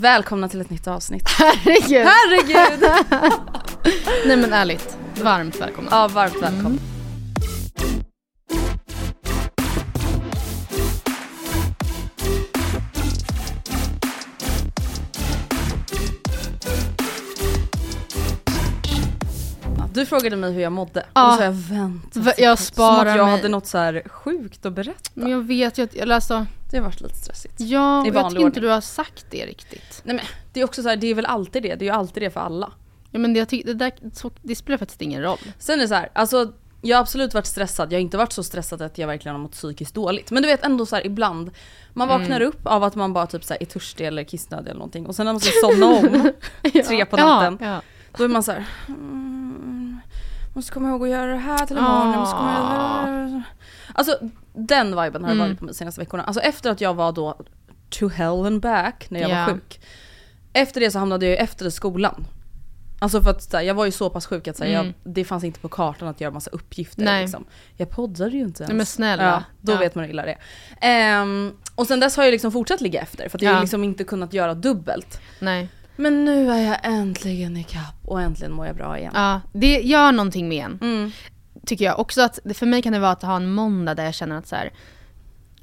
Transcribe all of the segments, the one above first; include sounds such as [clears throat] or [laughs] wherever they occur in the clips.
Välkomna till ett nytt avsnitt. [laughs] Herregud. Herregud! [laughs] Nej men ärligt, varmt välkomna. ja, varmt välkomna. Du frågade mig hur jag mådde och Ja. då sa jag vänta. Va- till jag podd." Som sparar att jag mig- hade något så här sjukt att berätta. Men jag vet ju eller alltså, Det har varit lite stressigt. ja, I jag tycker inte du har sagt det riktigt. Nej men det är också så här, det är väl alltid det. Det är ju alltid det för alla. Ja men det, jag tycker, det, där, så, det spelar faktiskt ingen roll. Sen är det så här, alltså jag har absolut varit stressad, jag har inte varit så stressad att jag verkligen har mått psykiskt dåligt. Men du vet ändå så här ibland, man vaknar upp av att man bara typ så här är törstig eller kissnödig eller någonting och sen när man ska somna om, [laughs] tre på natten, Ja, ja. då är man så här. Mm, måste komma ihåg att göra det här till imorgon, jag måste komma ihåg det här." Alltså den viben har det Mm. varit på de senaste veckorna. Alltså efter att jag var då to hell and back när jag Ja. var sjuk. Efter det så hamnade jag ju efter skolan. Alltså för att så här, jag var ju så pass sjuk att så här, Mm. jag, det fanns inte på kartan att göra massa uppgifter. Nej. Liksom. Jag poddade ju inte ens. Nej, men snälla. Ja, då Ja. vet man hur illa det är. Ehm, och sen dess har jag liksom fortsatt ligga efter för att jag har Ja. liksom inte kunnat göra dubbelt. Nej. Men nu är jag äntligen i kapp och äntligen mår jag bra igen. Ja, det gör någonting med en. Mm. Tycker jag. Också att, för mig kan det vara att ha en måndag där jag känner att så här.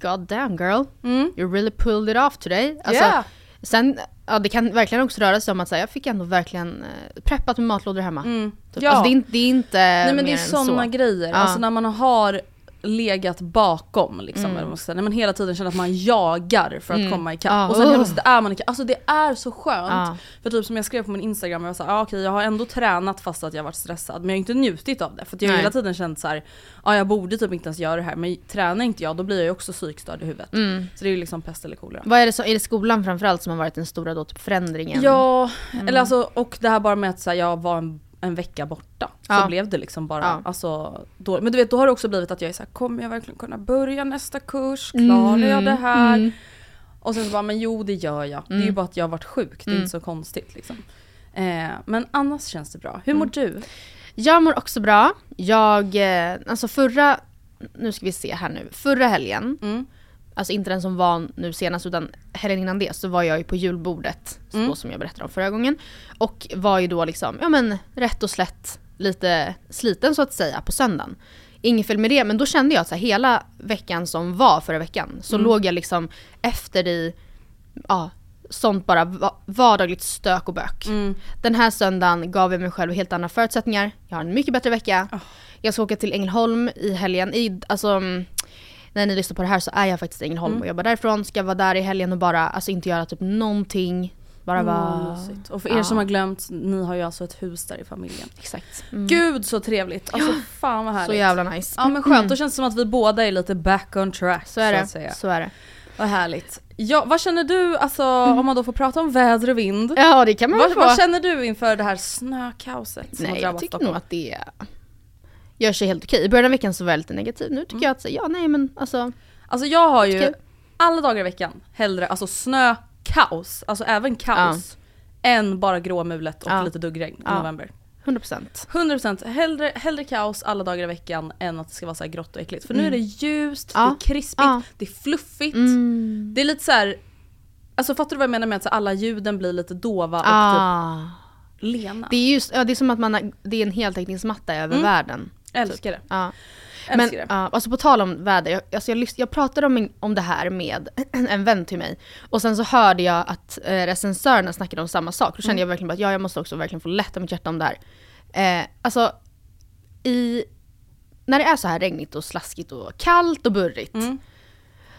God damn girl, Mm. you really pulled it off today. Alltså, Yeah. Sen, ja det kan verkligen också röra sig om att så här, jag fick ändå verkligen eh, preppat med matlådor hemma. Mm. Typ. Ja. Alltså, det, är, det är inte Nej men det är sådana så. grejer, Ja. alltså när man har legat bakom liksom, Mm. eller man ska säga. när man hela tiden känner att man jagar för att Mm. komma ikapp. Ja. Och sen helt plötsligt är man ikapp. Alltså det är så skönt. Ja. För typ som jag skrev på min instagram, jag var såhär, ah, okej jag har ändå tränat fast att jag varit stressad men jag har inte njutit av det. För att jag har Nej. hela tiden känt så här, ah, jag borde typ inte ens göra det här men tränar inte jag då blir jag ju också psykstörd i huvudet. Mm. Så det är ju liksom pest eller kolera. Vad är det, så, är det skolan framförallt som har varit den stora då, typ förändringen? Ja, Mm. eller alltså, och det här bara med att så här, jag var en, en vecka borta. Så Ja. blev det liksom bara. Ja. Alltså, då, men du vet, då har det också blivit att jag är såhär, kommer jag verkligen kunna börja nästa kurs? Klarar jag det här? Mm. Och sen så bara, men jo det gör jag. Det är ju Mm. bara att jag har varit sjuk, det är Mm. inte så konstigt liksom. Eh, men annars känns det bra. Hur mår du? Jag mår också bra. Jag, eh, alltså förra, nu ska vi se här nu, förra helgen, Mm. Alltså inte den som var nu senast utan helgen innan det så var jag ju på julbordet, Mm. så som jag berättade om förra gången. Och var ju då liksom, ja men rätt och slätt lite sliten så att säga på söndagen. Inget fel med det, men då kände jag att så här, hela veckan som var förra veckan så Mm. låg jag liksom efter i, ja, sånt bara va- vardagligt stök och bök. Mm. Den här söndagen gav jag mig själv helt andra förutsättningar. Jag har en mycket bättre vecka. Oh. Jag ska åka till Ängelholm i helgen. I, alltså, när ni lyssnar på det här så är jag faktiskt i Ängelholm Mm. och jobbar därifrån. Ska vara där i helgen och bara alltså, inte göra typ någonting. Bara vara... Mysigt. Och för er Ja. som har glömt, ni har ju alltså ett hus där i familjen. Exakt. Mm. Gud så trevligt! Alltså fan vad härligt. så jävla nice. Ja men skönt, då känns det som att vi båda är lite back on track. Så är att det. säga. Så är det. Vad härligt. Ja, vad känner du, alltså om man då får prata om väder och vind. Ja det kan man Vad, väl få. vad känner du inför det här snökaoset Nej jag tycker nog att det gör sig helt okej. I början av veckan så var jag lite negativ. Nu Mm. tycker jag att så, ja nej men alltså. Alltså jag har ju alla dagar i veckan hellre alltså snökaos, alltså även kaos, än bara gråmulet och Ja. lite duggregn i Ja. november. 100%. 100% hellre, hellre kaos alla dagar i veckan än att det ska vara så här grått och äckligt. För nu är det ljust, Ja. det är krispigt, Ja. det är fluffigt. Mm. Det är lite så här. Alltså fattar du vad jag menar med att alla ljuden blir lite dova och typ Ah. lena? Det är just, ja, det är som att man har, det är en heltäckningsmatta över Mm. världen. Älskar det. Ja. Men Älskar det. ja, alltså på tal om väder, jag, alltså jag, jag pratade om, om det här med [clears throat] en vän till mig. Och sen så hörde jag att eh, recensörerna snackade om samma sak. Då kände Mm. jag verkligen att ja, jag måste också verkligen få lätta mitt hjärta om det här. Eh, alltså, i, när det är så här regnigt och slaskigt och kallt och burrigt. Mm.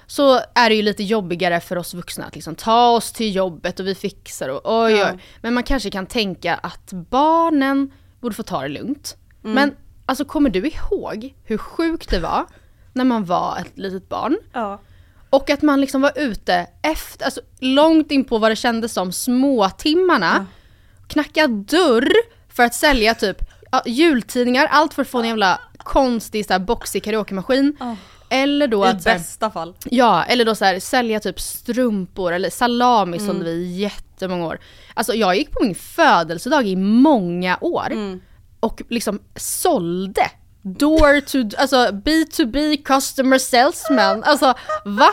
Så är det ju lite jobbigare för oss vuxna att liksom ta oss till jobbet och vi fixar och oj Ja. oj. Men man kanske kan tänka att barnen borde få ta det lugnt. Mm. Men alltså kommer du ihåg hur sjukt det var när man var ett litet barn? Ja. Och att man liksom var ute efter, alltså långt in på vad det kändes som småtimmarna. Knacka dörr för att sälja typ ja, jultidningar, allt för att få en jävla konstig så här, boxig karaokemaskin. Ja. Eller då I att bästa fall. Ja, eller då så här, sälja typ strumpor eller salami Mm. som vi i jättemånga år. Alltså jag gick på min födelsedag i många år Mm. Och liksom sålde. Door to, alltså B2B customer salesman. Alltså va?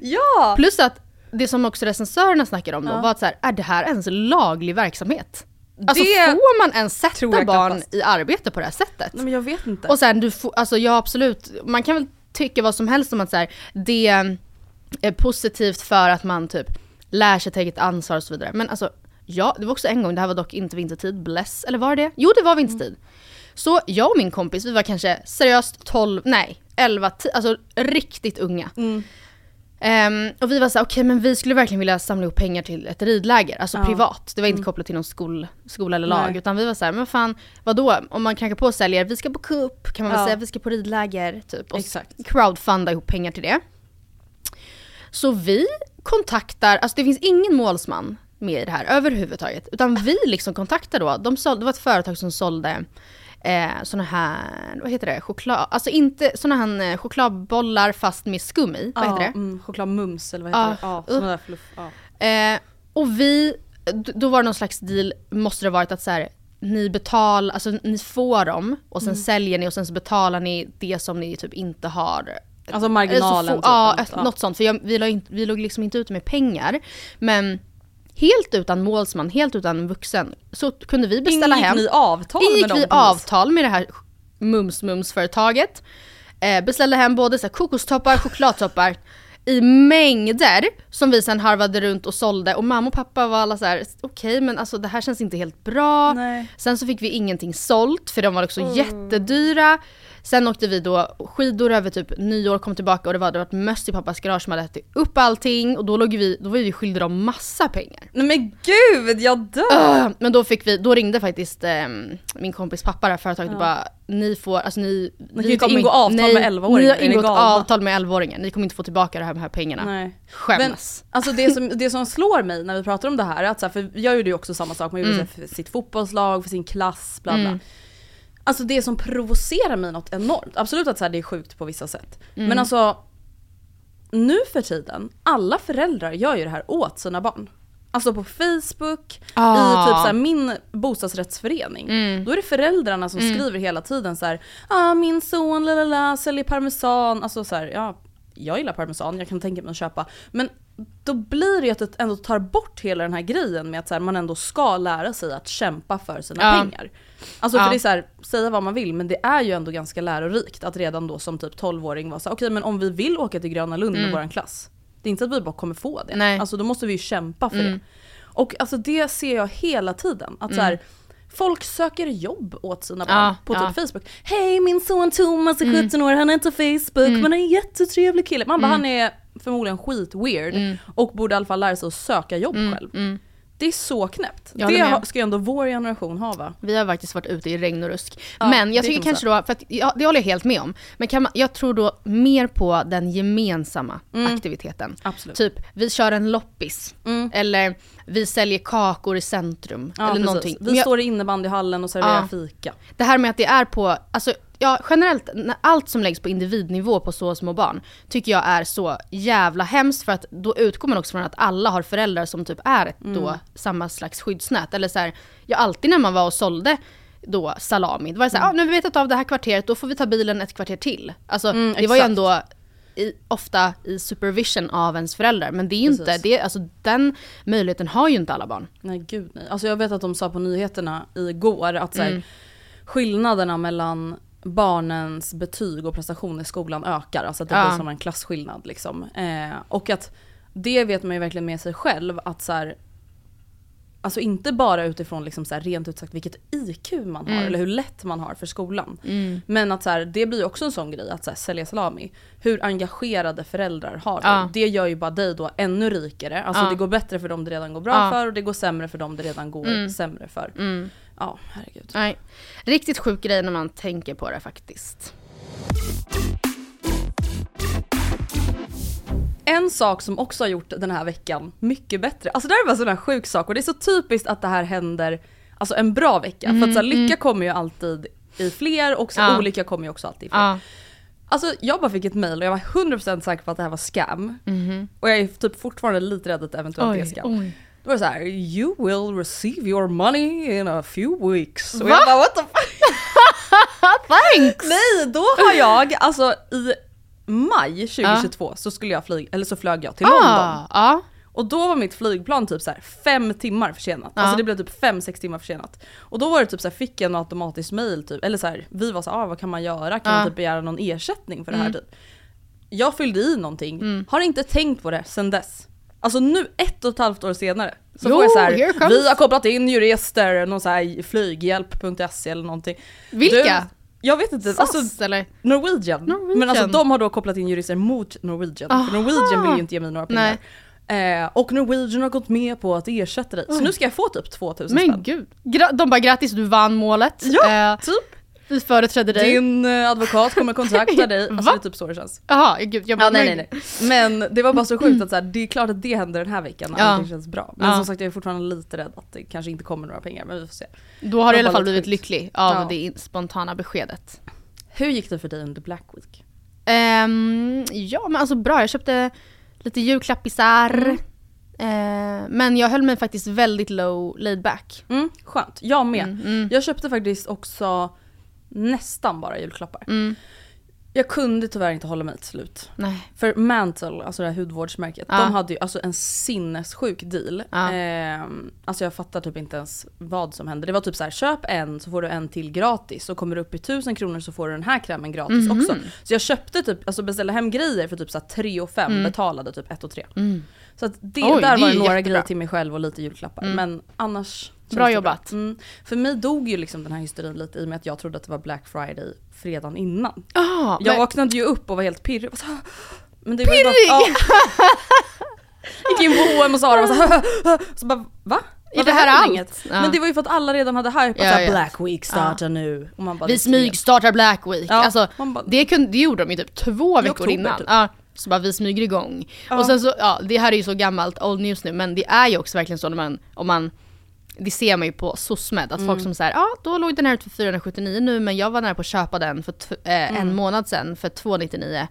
Ja! Plus att det som också recensörerna snackade om då Ja. var att så här, är det här ens laglig verksamhet? Alltså Det får man ens sätta barn knappast. i arbete på det här sättet? Nej men jag vet inte. Och sen du får, alltså ja absolut, man kan väl tycka vad som helst om att så här, det är positivt för att man typ lär sig ta eget ansvar och så vidare. Men alltså, ja, det var också en gång, det här var dock inte vintertid, bless, eller var det? Jo det var vintertid. Så jag och min kompis, vi var kanske seriöst 12, nej 11, 10, alltså riktigt unga. Mm. Ehm, och vi var såhär, okej men vi skulle verkligen vilja samla ihop pengar till ett ridläger, alltså Ja. privat. Det var inte kopplat till någon skol, skola eller lag. Nej. Utan vi var såhär, men fan vadå? Om man knackar på och säljer, vi ska på cup, kan man väl Ja. säga, vi ska på ridläger. Typ. Och Exakt. crowdfunda ihop pengar till det. Så vi kontaktar, alltså det finns ingen målsman med i det här överhuvudtaget. Utan vi liksom kontaktar då, de sålde, det var ett företag som sålde eh, såna här, vad heter det, choklad, alltså inte såna här eh, chokladbollar fast med skum i, vad heter det? Mm, chokladmums eller vad heter Ja, det? Ja, uh. sådana där fluff. Eh, och vi, då var det någon slags deal, måste det varit att så här, ni betalar, alltså ni får dem och Mm. sen säljer ni och sen så betalar ni det som ni typ inte har. Alltså marginalen. Så få, typ, ja, något. sånt. För jag, vi, låg inte, vi låg liksom inte ute med pengar. Men helt utan målsman, helt utan vuxen, så kunde vi beställa Ingick hem. ni avtal med Ingick dem? vi något vis? avtal med det här mums-mums-företaget. Eh, beställde hem både så här kokostoppar, chokladtoppar i mängder som vi sen harvade runt och sålde och mamma och pappa var alla så här: okej men alltså det här känns inte helt bra. Nej. Sen så fick vi ingenting sålt för de var också jättedyra. Sen åkte vi då skidor över typ nyår, kom tillbaka och det var, det var ett möss i pappas garage som hade ätit upp allting och då, låg vi, då var vi skyldiga dem massa pengar. Nej men gud, jag dör! Ah, Men då fick vi, då ringde faktiskt ehm, min kompis pappa det här företaget och bara ni får, alltså ni... kan vi ju inte ingå avtal nej, med 11-åringar, Ni har ni ingått avtal med 11-åringar, ni kommer inte få tillbaka de här, pengarna. Nej. Men Skäms. alltså det som, det som slår mig när vi pratar om det här, är att så här, för jag gjorde ju också samma sak, man gjorde Mm. så här för sitt fotbollslag, för sin klass, bla bla. Mm. Alltså det som provocerar mig något enormt, absolut att så här, det är sjukt på vissa sätt. Mm. Men alltså, nu för tiden, alla föräldrar gör ju det här åt sina barn. Alltså på Facebook, Ah. i typ så här, min bostadsrättsförening. Mm. Då är det föräldrarna som skriver hela tiden så här, ah, min son lalala, säljer parmesan. Alltså så här, ja, jag gillar parmesan, jag kan tänka mig att köpa. Men då blir det ju att det ändå tar bort hela den här grejen med att så här, man ändå ska lära sig att kämpa för sina Ja. pengar. Alltså Ja. för det är så här, säga vad man vill men det är ju ändå ganska lärorikt att redan då som typ 12-åring vara så här, okej men om vi vill åka till Gröna Lund med våran klass. Det är inte att vi bara kommer få det. Nej. Alltså då måste vi ju kämpa för Mm. det. Och alltså det ser jag hela tiden. Att så här, Folk söker jobb åt sina barn Ja, på typ ja. Facebook. Hej min son Thomas är 17 år, han har inte Facebook men han är en jättetrevlig kille. Man bara han är förmodligen skit weird och borde i alla fall lära sig att söka jobb själv. Mm. Det är så knäppt. Jag Det med. ska ju ändå vår generation ha va? Vi har faktiskt varit ute i regn och rusk. Ja, men jag tycker kanske då, för att, ja, det håller jag helt med om. Men man, jag tror då mer på den gemensamma aktiviteten. Absolut. Typ, vi kör en loppis. Mm. Eller vi säljer kakor i centrum. Ja, eller precis. någonting. Vi jag- står i innebandyhallen och serverar Ja. fika. Det här med att det är på, alltså ja, generellt, allt som läggs på individnivå på så små barn tycker jag är så jävla hemskt för att då utgår man också från att alla har föräldrar som typ är ett då samma slags skyddsnät. Eller så här, ja alltid när man var och sålde då salami. Det var så här, Mm. ah, nu har vi vetat av det här kvarteret, då får vi ta bilen ett kvarter till. Alltså Mm, det var ju exakt. ändå i, ofta i supervision av ens föräldrar. Men det är ju inte, det, alltså, den möjligheten har ju inte alla barn. Nej gud nej. Alltså jag vet att de sa på nyheterna igår att så här, Mm. skillnaderna mellan barnens betyg och prestation i skolan ökar. Alltså att det Ja. blir som en klasskillnad liksom. Eh, och att det vet man ju verkligen med sig själv att så här, Alltså inte bara utifrån liksom så här rent ut sagt vilket IQ man har Mm. eller hur lätt man har för skolan. Men att så här, det blir också en sån grej att så här, sälja salami. Hur engagerade föräldrar har det. Ja. Det gör ju bara dig då ännu rikare. Alltså Ja. det går bättre för dem det redan går bra Ja. för och det går sämre för dem det redan går Mm. sämre för. Mm. Ja, herregud. Nej. Riktigt sjuk grej när man tänker på det faktiskt. En sak som också har gjort den här veckan mycket bättre, alltså det här är bara en sån här sjuk sak och det är så typiskt att det här händer alltså en bra vecka. för att så här, lycka kommer ju alltid i fler och så Ja. olycka kommer ju också alltid i fler. Ja. Alltså jag bara fick ett mail och jag var 100% säker på att det här var scam. Och jag är typ fortfarande lite rädd att det eventuellt är scam. oj. Då var det så här: you will receive your money in a few weeks. Och Va? jag bara what the fuck? [laughs] Thanks! Nej, då har jag, alltså i maj 2022 så skulle jag flyga, eller så flög jag till London. Ah, ja. Och då var mitt flygplan typ så här fem timmar försenat. Ja. Alltså det blev typ fem sex timmar försenat. Och då var det typ så här, fick jag en automatisk mail typ, eller så här, vi var så här, ah, vad kan man göra? Kan Ja. man typ begära någon ersättning för det här typ? Jag fyllde i någonting, har inte tänkt på det sen dess. Alltså nu ett och ett halvt år senare så Jo, får jag så här, vi har kopplat in jurister, någon så här flyghjälp.se eller någonting. Vilka? Jag vet inte, SAS alltså eller? Norwegian. Norwegian. Men alltså de har då kopplat in jurister mot Norwegian. För Norwegian vill ju inte ge mig några pengar. Eh, och Norwegian har gått med på att ersätta dig. Så nu ska jag få typ 2000 Men spänn. gud. Gra- de bara grattis du vann målet. Ja, Eh, typ. Vi företrädde dig. Din eh, advokat kommer kontakta [laughs] dig. Alltså det är typ så det känns. Jaha, gud. Jag Ja, nej, nej, nej. Men det var bara så sjukt att så här, det är klart att det händer den här veckan Ja. allting känns bra. Men Ja. som sagt jag är fortfarande lite rädd att det kanske inte kommer några pengar. Men vi får se. Då har du i alla fall blivit sjukt. lycklig av Ja. det spontana beskedet. Hur gick det för dig under Black Week? Ehm, ja men alltså bra, jag köpte lite julklappisar. Mm. Eh, men jag höll mig faktiskt väldigt low laid back. Mm, skönt, jag med. Mm, mm. Jag köpte faktiskt också nästan bara julklappar. Mm. Jag kunde tyvärr inte hålla mig till slut. Nej. För Mantle, alltså det här hudvårdsmärket, Ja. de hade ju alltså en sinnessjuk deal. Ja. Ehm, alltså jag fattar typ inte ens vad som hände. Det var typ så här: köp en så får du en till gratis. Och kommer du upp i 1000 kronor så får du den här krämen gratis Mhm. också. Så jag köpte typ, alltså beställde hem grejer för typ så här 3 och 5, betalade typ 1 och 3. Mm. Så att det, Oj, där det var det några jättebra. grejer till mig själv och lite julklappar. Men annars Bra jobbat. Mm. För mig dog ju liksom den här hysterin lite i och med att jag trodde att det var Black Friday fredagen innan. Ah, Jag men, vaknade ju upp och var helt pirrig. Så Men det var ju bara, Pirrig? ja. Gick in på H&M och Zara och så, [laughs] så bara va? Är det här allt? inget? Ja. Men det var ju för att alla redan hade hypat Ja, ja. Black Week startar nu. Och man bara, vi är smygstartar Black Week. Ja, alltså, bara- det, kunde, det gjorde de ju typ två veckor innan. typ. Ja, så bara vi smyger igång. Ja. Och sen så, ja det här är ju så gammalt old news nu men det är ju också verkligen så när man, om man det ser man ju på SOSMED, att Mm. folk som säger ja då låg den här ute för 479 nu men jag var nära på att köpa den för eh, Mm. en månad sedan för 299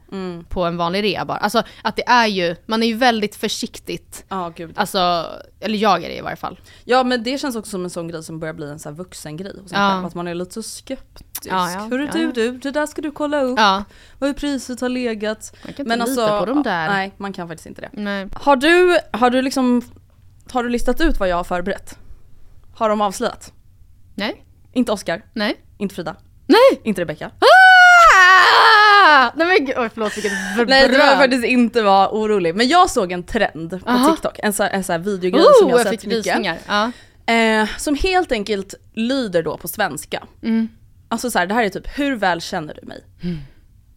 på en vanlig rea bara. Alltså att det är ju, man är ju väldigt försiktigt, Ja gud. alltså, eller jag är det i varje fall. Ja men det känns också som en sån grej som börjar bli en sån här vuxengrej hos en Ja. själv. Att man är lite så skeptisk. Ja, ja. Hörru Ja, du ja. du, det där ska du kolla upp. Ja, Vad priset har legat. man kan inte Men lita alltså, på de där. nej man kan faktiskt inte det. Nej. Har du, har du liksom, har du listat ut vad jag har förberett? Har de avslöjat? Nej. Inte Oscar, Nej. inte Frida, Nej! inte Rebecca. Ah! Nej men gud, förlåt vilket [laughs] bröd. Nej du behöver faktiskt inte vara orolig. Men jag såg en trend på Aha. TikTok, en sån en så här videogrej som Oh, jag jag har fick sett mycket. Ja. Eh, som helt enkelt lyder då på svenska. Mm. Alltså så här, det här är typ, hur väl känner du mig?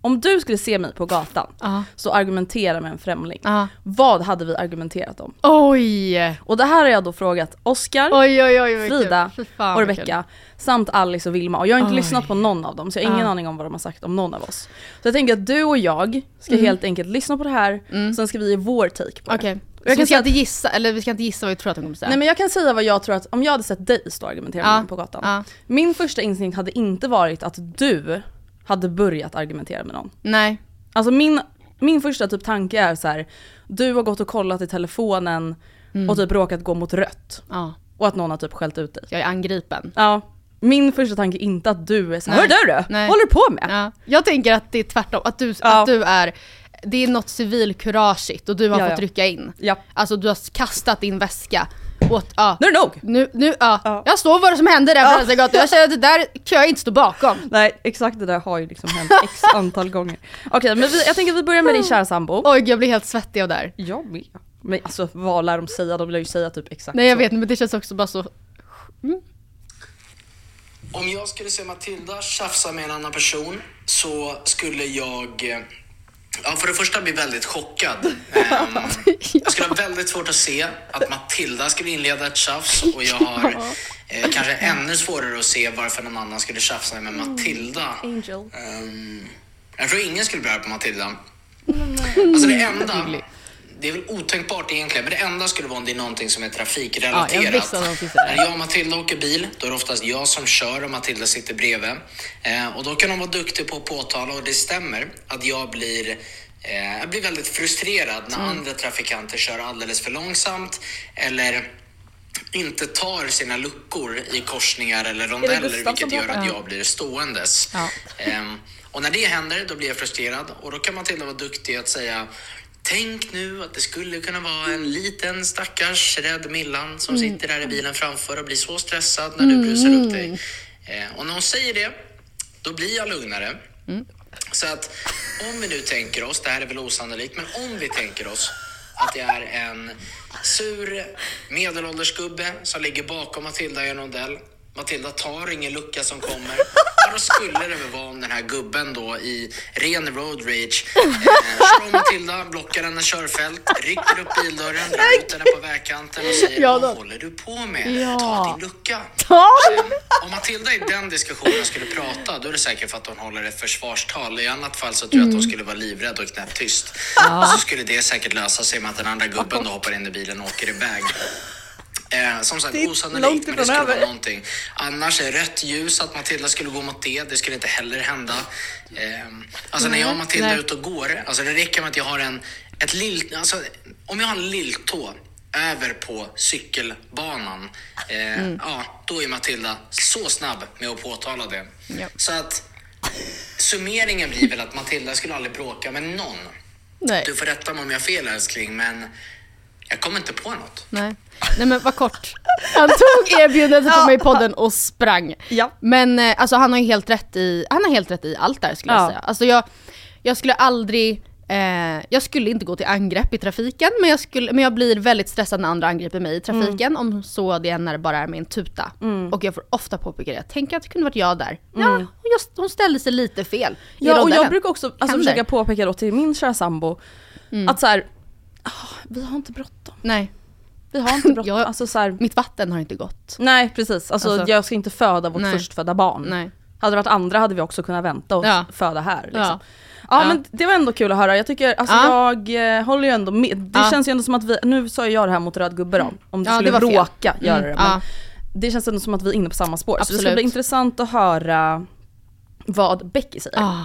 Om du skulle se mig på gatan, Ja. så argumentera med en främling. Ja. Vad hade vi argumenterat om? Oj! Och det här har jag då frågat kul. Frida och Rebecca samt Alice och Vilma. Och jag har inte Oj. lyssnat på någon av dem så jag har ingen Ja. aning om vad de har sagt om någon av oss. Så jag tänker att du och jag ska Mm. helt enkelt lyssna på det här, sen ska vi ge vår take på. Okej. det. Jag Så kan säga att- inte gissa, eller vi ska inte gissa vad vi tror att de kommer säga. Nej men jag kan säga vad jag tror att, om jag hade sett dig stå och argumentera med någon på gatan. Min första instinkt hade inte varit att du hade börjat argumentera med någon. Nej. Alltså min, min första typ tanke är så här: du har gått och kollat i telefonen Mm. och typ råkat gå mot rött. Ja. Och att någon har typ skällt ut dig. Jag är angripen. Ja. min första tanke är inte att du är såhär, hör du du? Nej. Håller du på med? Ja. Jag tänker att det är tvärtom, att du, Ja. att du är, det är något civilkurageigt och du har Ja, fått ja. rycka in. Ja. Alltså du har kastat din väska åt, ja. Nu är det nog! Nu, nu, ja. Ja. Jag står vad som hände där på Frälsargatan, jag känner att det där kan jag inte stå bakom. [laughs] Nej exakt det där har ju liksom hänt x [laughs] antal gånger. Okej men vi, jag tänker att vi börjar med din kära sambo. Oj jag blir helt svettig av det här. Jag med. Men alltså vad lär de säga? De lär ju säga typ exakt Nej jag så. vet men det känns också bara så, Om jag skulle se Matilda tjafsa med en annan person så skulle jag eh, Ja, för det första bli väldigt chockad. Ehm, [laughs] jag skulle ha väldigt svårt att se att Matilda skulle inleda ett tjafs och jag har eh, kanske ännu svårare att se varför någon annan skulle tjafsa med Matilda. Angel. Ehm, jag tror ingen skulle bli arg på Matilda. Alltså det enda, det är väl otänkbart egentligen, men det enda skulle vara om det är någonting som är Ja, jag trafikrelaterat. visste säga det. När jag och Matilda åker bil, då är det oftast jag som kör och Matilda sitter bredvid. Eh, och då kan de vara duktiga på att påtala, och det stämmer, att jag blir eh, jag blir väldigt frustrerad när Mm. andra trafikanter kör alldeles för långsamt eller inte tar sina luckor i korsningar eller rondeller vilket gör att jag blir ståendes. Ja. Ehm, och när det händer då blir jag frustrerad och då kan Matilda vara duktig att säga Tänk nu att det skulle kunna vara en liten stackars rädd Millan som Mm. sitter där i bilen framför och blir så stressad när du brusar upp dig. Eh, och när hon säger det, då blir jag lugnare. Mm. Så att om vi nu tänker oss, det här är väl osannolikt, men om vi tänker oss att det är en sur medelålders gubbe som ligger bakom Matilda i en rondell. Matilda tar ingen lucka som kommer. [laughs] Ja, då skulle det väl vara om den här gubben då i ren road rage eh, om Matilda, blockar hennes körfält, rycker upp bildörren, drar ut henne på vägkanten och säger Ja, Vad håller du på med? Ja. Ta din lucka. Ta Eh, Om Matilda i den diskussionen skulle prata, då är det säkert för att hon håller ett försvarstal. I annat fall så tror jag att hon skulle vara livrädd och knäpptyst. Och så skulle det säkert lösa sig med att den andra gubben då hoppar in i bilen och åker iväg. Eh, som sagt, är osannolikt, men det skulle över. vara någonting. Annars är rött ljus att Matilda skulle gå mot det, det skulle inte heller hända. Eh, alltså när jag och Matilda är nej. ute och går, alltså det räcker med att jag har en, ett lill, alltså om jag har en lilltå över på cykelbanan, eh, Mm. ja, då är Matilda så snabb med att påtala det. Ja. Så att summeringen blir väl att Matilda skulle aldrig bråka med någon. Nej. Du får rätta mig om jag har fel älskling, men jag kommer inte på något. Nej. Nej men vad kort. Han tog erbjudandet på mig i podden och sprang. Ja. Men eh, alltså han har ju helt rätt i, han har helt rätt i allt där skulle jag Ja. säga. Alltså jag, jag skulle aldrig, eh, jag skulle inte gå till angrepp i trafiken men jag, skulle, men jag blir väldigt stressad när andra angriper mig i trafiken om så det är när det bara är med en tuta. Och jag får ofta påpeka det, tänk att det kunde varit jag där. Ja, hon, just, hon ställde sig lite fel Ja och jag brukar också alltså, Händer. försöka påpeka då till min kära sambo att så här, ah, vi har inte bråttom. Nej, Vi har inte [laughs] bråttom. Alltså, så här, mitt vatten har inte gått. nej precis, alltså, Alltså- jag ska inte föda vårt Nej. förstfödda barn. Nej. Hade det varit andra hade vi också kunnat vänta och Ja. föda här. Liksom. Ja. Ja. Ja. men det var ändå kul att höra. Jag tycker, alltså Ja. jag eh, håller ju ändå med. Det Ja. känns ju ändå som att vi, nu sa ju jag det här mot röd gubbe då, om det Ja, skulle det var fel. råka göra Mm, det. Men. Det känns ändå som att vi är inne på samma spår. Så det ska Absolut. bli intressant att höra vad Becky säger. Ah.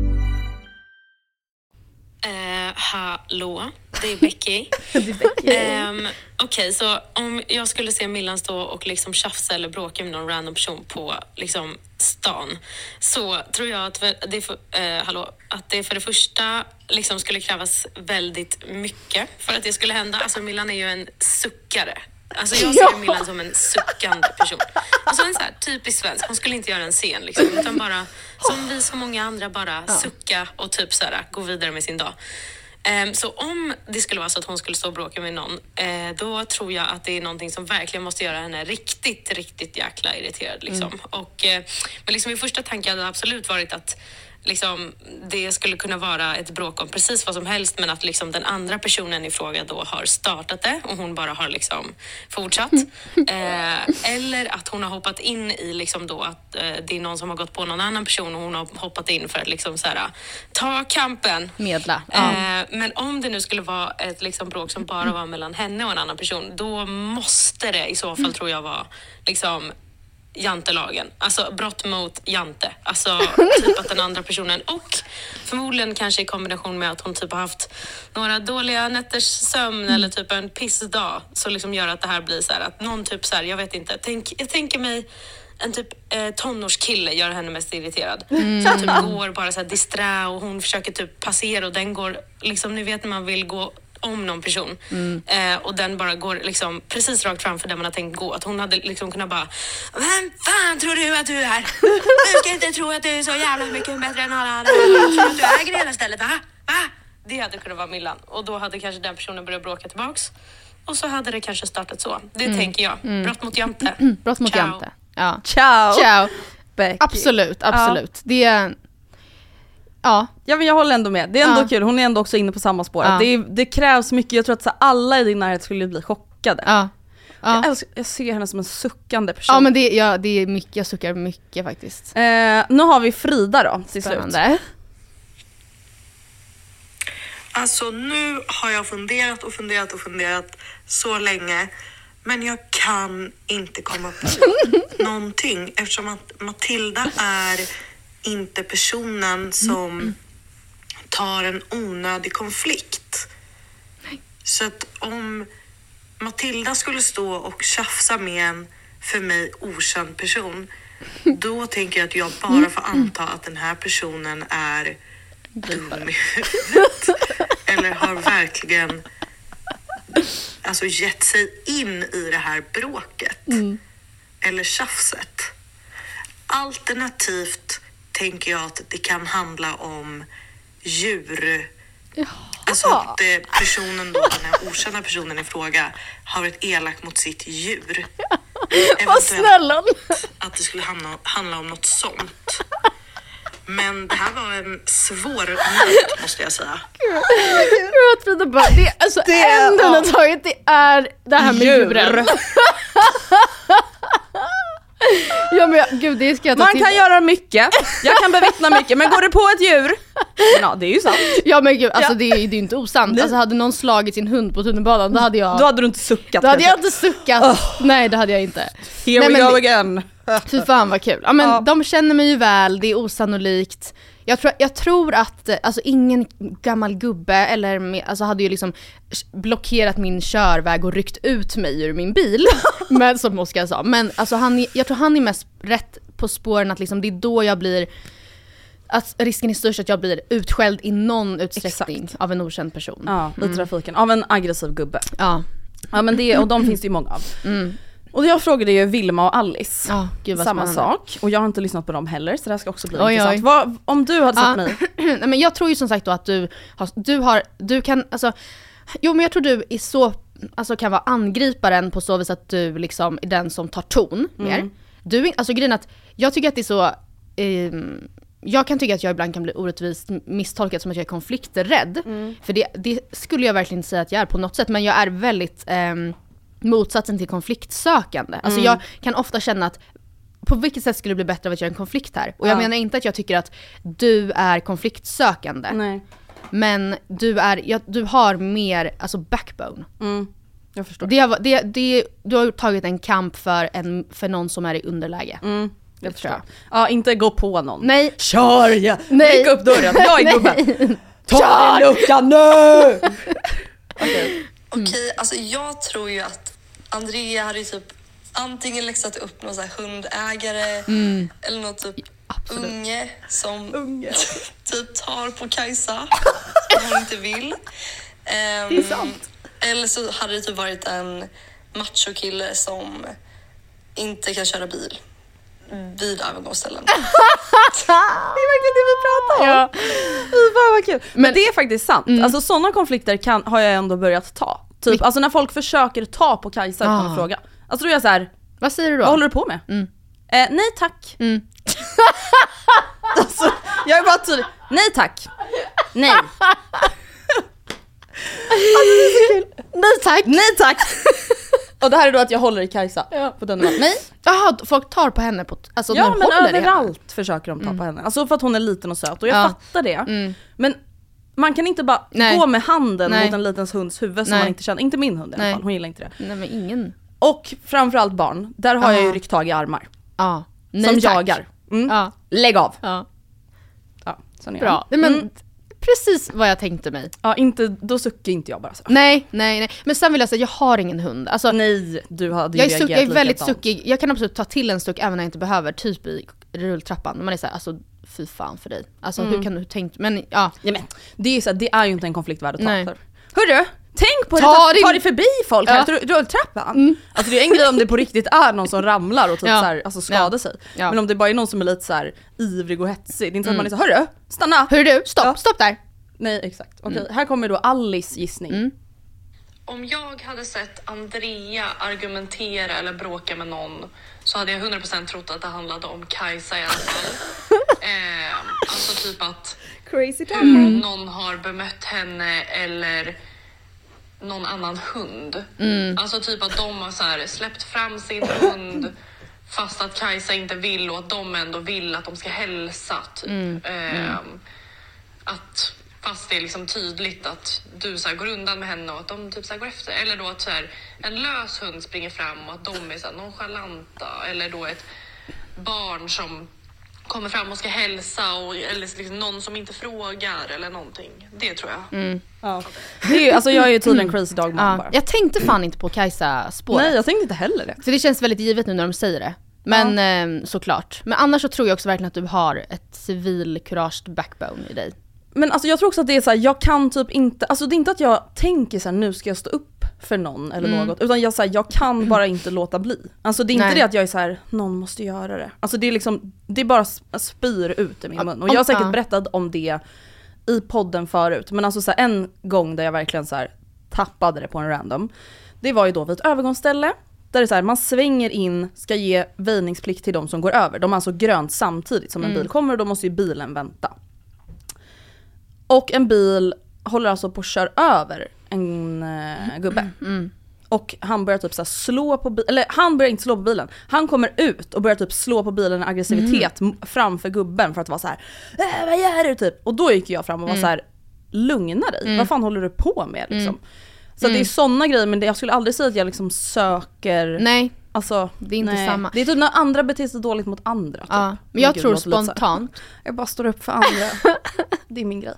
Eh, hallå? [laughs] det är Becky. Ehm, Okej, så om jag skulle se Millan stå och liksom tjafsa eller bråka med någon random person på liksom, stan så tror jag att det, för, eh, hallå, att det för det första liksom skulle krävas väldigt mycket för att det skulle hända. Alltså Millan är ju en suckare. Alltså jag ser Millan som en suckande person. Alltså en så här typisk svensk. Hon skulle inte göra en scen liksom, utan bara som vi så många andra bara sucka och typ så här, gå vidare med sin dag. Ehm, så om det skulle vara så att hon skulle stå och bråka med någon, eh, då tror jag att det är någonting som verkligen måste göra henne riktigt, riktigt jäkla irriterad. Liksom. Och, eh, men liksom min första tanke hade absolut varit att liksom, det skulle kunna vara ett bråk om precis vad som helst men att liksom, den andra personen i fråga då har startat det och hon bara har liksom, fortsatt. [laughs] Eh, eller att hon har hoppat in i liksom, då, att eh, det är någon som har gått på någon annan person och hon har hoppat in för att liksom, så här, ta kampen. Medla. Ja. Eh, men om det nu skulle vara ett liksom, bråk som bara var mellan henne och en annan person, då måste det i så fall, tror jag, vara liksom, jantelagen. Alltså brott mot jante. Alltså [laughs] typ att den andra personen och förmodligen kanske i kombination med att hon typ har haft några dåliga nätters sömn eller typ en pissdag så liksom gör att det här blir så här att någon typ så här, jag vet inte, tänk, jag tänker mig en typ eh, tonårskille gör henne mest irriterad. Som typ går bara så här disträ och hon försöker typ passera och den går liksom, ni vet när man vill gå om någon person eh, och den bara går liksom precis rakt framför där man har tänkt gå. Att hon hade liksom kunnat bara Vem fan tror du att du är? Du ska inte tro att du är så jävla mycket bättre än alla andra. Tror du att du äger hela stället? Va? Va? Det hade kunnat vara Millan och då hade kanske den personen börjat bråka tillbaks. Och så hade det kanske startat så. Det tänker jag. Brott mot jante. [clears throat] Brott mot Ciao. jante. Ja. Ciao! Ciao. Becky. Absolut, absolut. Det är... Ja. Ja men jag håller ändå med, det är ändå Ja. kul, hon är ändå också inne på samma spår. Ja. Det, är, det krävs mycket, jag tror att så alla i din närhet skulle bli chockade. Ja. Jag, Ja. älskar, jag ser henne som en suckande person. ja men det, ja, det är mycket, jag suckar mycket faktiskt. eh, nu har vi Frida då till slut. Spännande. Alltså nu har jag funderat och funderat och funderat så länge. Men jag kan inte komma på [laughs] någonting eftersom att Matilda är inte personen som tar en onödig konflikt. Så att om Matilda skulle stå och tjafsa med en för mig okänd person, [laughs] då tänker jag att jag bara får anta att den här personen är dum i huvudet. [laughs] Eller har verkligen alltså, gett sig in i det här bråket. Eller tjafset. Alternativt tänker jag att det kan handla om djur. Alltså att eh, personen då, den här okända personen i fråga, har varit elak mot sitt djur. [laughs] Vad Eventuellt snäll hon att det skulle handla, handla om något sånt. Men det här var en svår nöt måste jag säga. Gud att Frida bara, det, alltså Det- enda hon har tagit det är det här med Djur. djuren. [laughs] ja men jag, gud det ska jag ta Man till kan göra mycket, jag kan bevittna [laughs] mycket, men går det på ett djur, men ja det är ju sant. Ja men gud alltså Ja. det är det är ju inte osant. Alltså hade någon slagit sin hund på tunnelbanan då hade jag, Då hade du inte suckat då hade jag inte suckat. Nej det hade jag inte. Here Nej, we go again. Fy fan vad kul. Ja men Ja. de känner mig ju väl, det är osannolikt. Jag tror, jag tror att eh, alltså, ingen gammal gubbe eller alltså, hade ju liksom blockerat min körväg och ryckt ut mig ur min bil. [laughs] men som Oskar sa. Men alltså, han, jag tror han är mest rätt på spåren att liksom, det är då jag blir att risken är störst att jag blir utskälld i någon utsträckning av en okänd person. Ja, i trafiken, av en aggressiv gubbe. Ja. Ja men det, och de finns det ju många av. Och jag frågade ju Vilma och Alice, Ja, gud samma sak. Och jag har inte lyssnat på dem heller så det här ska också bli Oj, intressant. oj. Vad, om du hade Ja. sett mig, [clears throat] Nej, men jag tror ju som sagt då att du har, du har, du kan, alltså, jo men jag tror du är så, alltså kan vara angriparen på så vis att du liksom är den som tar ton mer. Du, är- alltså grejen att jag tycker att det är så, ehm, jag kan tycka att jag ibland kan bli orättvist misstolkad som att jag är konflikträdd. För det, det skulle jag verkligen inte säga att jag är på något sätt, men jag är väldigt ehm, motsatsen till konfliktsökande. Alltså jag kan ofta känna att på vilket sätt skulle det bli bättre av att göra en konflikt här? Och jag Ja. menar inte att jag tycker att du är konfliktsökande. nej. Men du, är, ja, du har mer alltså backbone. Mm, jag förstår. Det, har- det, det, du har tagit en kamp för, en, för någon som är i underläge. Mm, jag förstår. Ja, inte gå på någon. Nej, Kör ja! Nej. Ryck upp dörren, jag är [laughs] gubben. [laughs] Ta din lucka nu! [laughs] Okej, alltså jag tror ju att Andrea hade ju typ antingen läxat upp någon så hundägare Mm. eller någon typ Absolut. unge som [laughs] typ tar på Kajsa [laughs] som hon inte vill. Ehm, Det är sant. Eller så hade det typ varit en machokille som inte kan köra bil vid övergångsställen. [laughs] Det är verkligen det vi pratar om. Ja. Fan vad kul. Men, Men- det är faktiskt sant. Alltså sådana konflikter kan, har jag ändå börjat ta. Typ, alltså när folk försöker ta på Kajsa utan Ah. att fråga. Alltså då är jag så här, Vad säger du då? vad håller du på med? Mm. Eh, nej tack. Mm. [laughs] alltså, jag är bara tydlig. Nej tack. Nej. [laughs] Nej tack! Nej tack. Och det här är då att jag håller i Kajsa. På den nivån. Nej. Jaha, folk tar på henne på... Alltså Ja de men håller i henne. överallt försöker de ta på henne. Alltså för att hon är liten och söt och jag Ja. fattar det. Mm. Men man kan inte bara Nej. gå med handen Nej. mot en liten hunds huvud som Nej. man inte känner. Inte min hund i alla Nej. fall, hon gillar inte det. Nej men ingen. Och framförallt barn, där har jag ju Ja. ryckt tag i armar. Ja. som tack. jagar. Mm. Ja. Lägg av! ja. Ja. Bra. Nej, men Mm. Precis vad jag tänkte mig. Ja, inte, då suckar inte jag bara så. Nej, nej, nej. Men sen vill jag säga, jag har ingen hund. Alltså, Nej, du hade ju jag, är suck, jag är väldigt likadant. suckig. Jag kan absolut ta till en suck även när jag inte behöver, typ i rulltrappan. Man är såhär, alltså fy fan för dig. Alltså Mm. hur kan du tänkt, men ja. Ja, men, det, är ju så här, det är ju inte en konflikt värd att ta Nej. för. Hörru! Tänk på Ta det, ta, ta dig förbi folk Ja. här rulltrappan. Alltså det är en grej om det på riktigt är någon som ramlar och typ Ja. så här, alltså skadar Ja. sig. Ja. Men om det bara är någon som är lite så här ivrig och hetsig, det är inte så att Mm. man är så hörru, stanna! Hörru du, stopp, Ja. stopp där! Nej exakt, okej här kommer då Alice gissning. Mm. Om jag hade sett Andrea argumentera eller bråka med någon så hade jag 100% trott att det handlade om Kajsa i alla fall. [laughs] eh, alltså typ att Crazy hur någon har bemött henne eller någon annan hund. Alltså typ att de har så här släppt fram sin hund fast att Kajsa inte vill och att de ändå vill att de ska hälsa. Typ. Ehm, att fast det är liksom tydligt att du så går undan med henne och att de typ så går efter. Eller då att så här, en lös hund springer fram och att de är så här nonchalanta. Eller då ett barn som kommer fram och ska hälsa och, eller liksom någon som inte frågar eller någonting. Det tror jag. Ja. Det är ju, alltså jag är ju tydligen crazy dog mom Ja. bara. Jag tänkte fan inte på Kajsa-spåret. Nej jag tänkte inte heller det. Så det känns väldigt givet nu när de säger det. Men eh, såklart. Men annars så tror jag också verkligen att du har ett civilkurage backbone i dig. Men alltså jag tror också att det är så här, jag kan typ inte, alltså det är inte att jag tänker så här, nu ska jag stå upp för någon eller Mm. något, utan jag, så här, jag kan bara inte låta bli. Alltså det är inte Nej. det att jag är så här, någon måste göra det. Alltså det är liksom, det är bara sp- spyr ut i min mun. Och jag har säkert berättat om det i podden förut, men alltså så här, en gång där jag verkligen så här, tappade det på en random, det var ju då vid ett övergångsställe, där det är så här, man svänger in, ska ge väjningsplikt till de som går över. De har alltså grönt samtidigt som en Mm. bil kommer och då måste ju bilen vänta. Och en bil håller alltså på att köra över en eh, gubbe. Mm. Och han börjar typ så slå på bilen, eller han börjar inte slå på bilen. Han kommer ut och börjar typ slå på bilen i aggressivitet m- framför gubben för att vara så här. Äh, vad gör du typ? Och då gick jag fram och var så här. lugna dig, vad fan håller du på med liksom? Så att det är sådana grejer men jag skulle aldrig säga att jag liksom söker, Nej, alltså det är inte nej. samma. Det är typ när andra beter sig dåligt mot andra. Typ. Ja, men jag Gud, tror spontant, Jag bara står upp för andra. [laughs] det är min grej.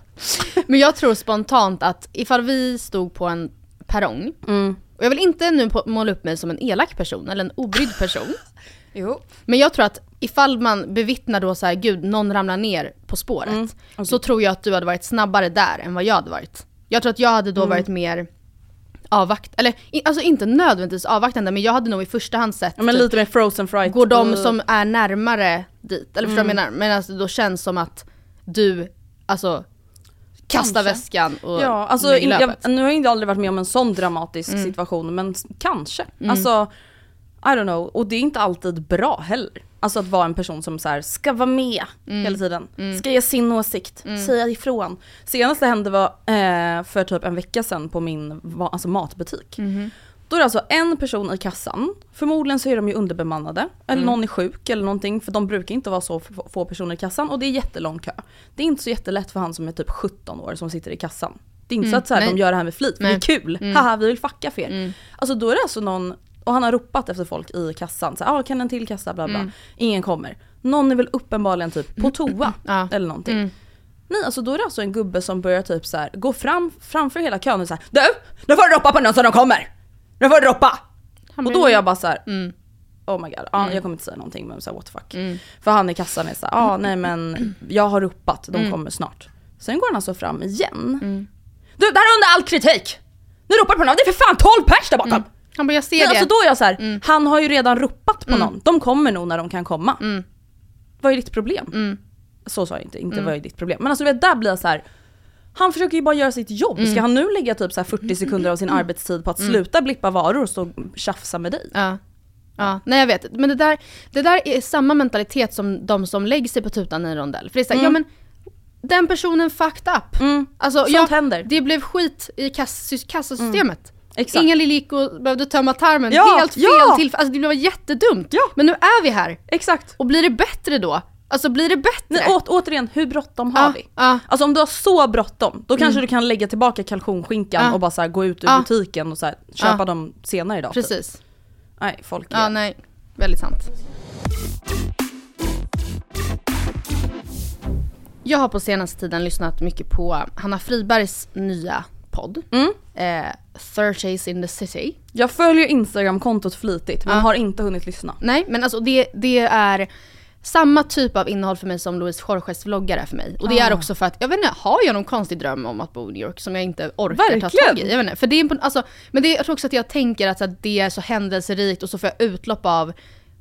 men jag tror spontant att ifall vi stod på en perrong, Mm. och jag vill inte nu måla upp mig som en elak person eller en obrydd person, [laughs] Jo. men jag tror att ifall man bevittnar då så här, gud någon ramlar ner på spåret, Mm, okej. så tror jag att du hade varit snabbare där än vad jag hade varit. Jag tror att jag hade då Mm. varit mer avvakt, eller alltså inte nödvändigtvis avvaktande men jag hade nog i första hand sett Ja, men typ, lite mer frozen fright. Går de Uh, som är närmare dit? Eller förstår vad jag Mm. menar? Men alltså då känns som att du, alltså kastar Kanske. väskan och Ja, alltså jag, nu har jag inte aldrig varit med om en sån dramatisk Mm. situation men kanske. Mm. Alltså, I don't know. Och det är inte alltid bra heller. Alltså att vara en person som så här, ska vara med Mm. hela tiden. Mm. Ska ge sin åsikt, Mm. säga ifrån. Senast det hände var eh, för typ en vecka sedan på min alltså matbutik. Mhm. Då är det alltså en person i kassan, förmodligen så är de ju underbemannade, eller Mm. någon är sjuk eller någonting för de brukar inte vara så få personer i kassan och det är jättelång kö. Det är inte så jättelätt för han som är typ 17 år som sitter i kassan. Det är inte Mm, så att så här, de gör det här med flit, för det är kul. Mm. Haha vi vill fucka för er. Mm. Alltså då är det alltså någon, och han har ropat efter folk i kassan, så ah, kan en till kassa bla bla. Mm. Ingen kommer. Någon är väl uppenbarligen typ på toa [laughs] Ja. eller någonting. Mm. Nej alltså då är det alltså en gubbe som börjar typ så här, gå fram framför hela kön och såhär Du! Nu får du ropa på någon så de kommer! Nu får du ropa! Och då är jag bara så här. Mm. Oh my god, ja, jag kommer inte säga någonting men såhär what the fuck. För han i kassan är såhär, ah, nej men jag har ropat, de Mm. kommer snart. Sen går han alltså fram igen. Du, det här är under all kritik! Nu ropar du på någon, det är för fan 12 pers där bakom! Han bara jag ser Nej, det. alltså då är jag så här, han har ju redan ropat på någon. De kommer nog när de kan komma. Mm. Vad är ditt problem? Så sa jag inte, inte vad är ditt problem. Men alltså vet, där blir jag så här. Han försöker ju bara göra sitt jobb. Ska han nu lägga typ så här 40 sekunder av sin arbetstid på att sluta blippa varor och stå och tjafsa med dig? Ja. Ja, nej jag vet. Men det där, det där är samma mentalitet som de som lägger sig på tutan i en rondell. För det är såhär, ja men den personen fucked up. Alltså, Sånt ja, händer. Det blev skit i kass, kassasystemet. Exakt. Ingen Lilico behövde tömma tarmen, Ja, helt fel ja. till. Alltså det blev jättedumt. Ja. Men nu är vi här. Exakt. Och blir det bättre då? Alltså blir det bättre? Nej, å, återigen, hur bråttom har Ja, vi? ja. Alltså om du har så bråttom, då kanske du kan lägga tillbaka kalkonskinkan Ja. och bara så här, gå ut ur Ja. butiken och så här, köpa dem senare idag. typ. Precis. Nej, folk är... Ja, nej. Väldigt sant. Jag har på senaste tiden lyssnat mycket på Hanna Fribergs nya podd. Mm. Eh, in the City. Jag följer Instagram-kontot flitigt men Ja. har inte hunnit lyssna. Nej, men alltså det, det är samma typ av innehåll för mig som Louise Jorges vloggar är för mig. Och det är Ah. också för att, jag vet inte, har jag någon konstig dröm om att bo i New York som jag inte orkar ta Verkligen. tag i? Jag vet inte, för det är, alltså, men det, jag tror också att jag tänker att, att det är så händelserikt och så får jag utlopp av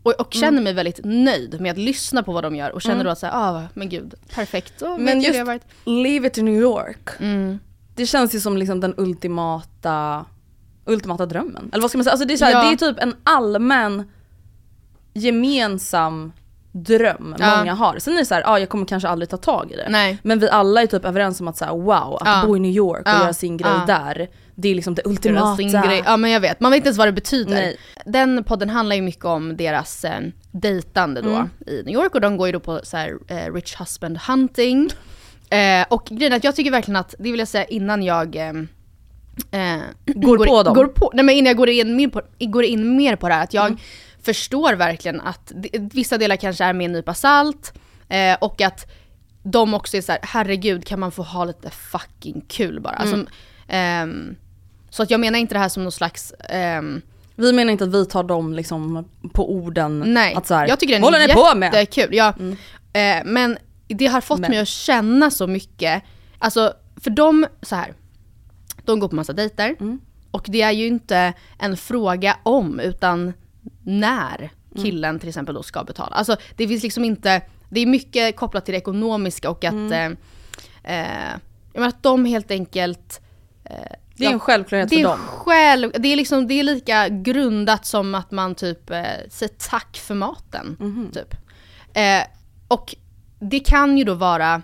och, och känner Mm. mig väldigt nöjd med att lyssna på vad de gör och känner då att säga, ah men gud, perfekt. Och Men just it to New York. Mm. Det känns ju som liksom den ultimata, ultimata drömmen. Eller vad ska man säga? Alltså det, är här, Ja. det är typ en allmän gemensam dröm Ja. många har. Sen är det så här, ja jag kommer kanske aldrig ta tag i det. Nej. Men vi alla är typ överens om att så här, wow, att Ja. bo i New York och Ja. göra sin grej där. Det är liksom det ultimata. sin grej. Ja men jag vet, man vet inte ens vad det betyder. Nej. Den podden handlar ju mycket om deras eh, dejtande då Mm. i New York och de går ju då på så här, eh, rich husband hunting. Eh, och grejen är att jag tycker verkligen att, det vill jag säga innan jag eh, eh, Går på dem. Går på, nej men innan jag går in, mer på, går in mer på det här, att Mm. jag förstår verkligen att vissa delar kanske är med en nypa salt eh, och att de också är så här, herregud kan man få ha lite fucking kul bara. Mm. Alltså, ehm, så att jag menar inte det här som någon slags ehm, Vi menar inte att vi tar dem liksom på orden. Nej, att så här, jag tycker den "Vad håller är ni på med?" jättekul. Ja. Eh, men det har fått Men. mig att känna så mycket. Alltså, för de, så här. De går på massa dejter. Mm. Och det är ju inte en fråga om, utan när Mm. killen till exempel då ska betala. Alltså det finns liksom inte, det är mycket kopplat till det ekonomiska och att, Mm. eh, eh, jag menar att de helt enkelt eh, Det är en självklarhet för dem. Själv, det, är liksom, det är lika grundat som att man typ eh, säger tack för maten. Mhm. Typ. Eh, och det kan ju då vara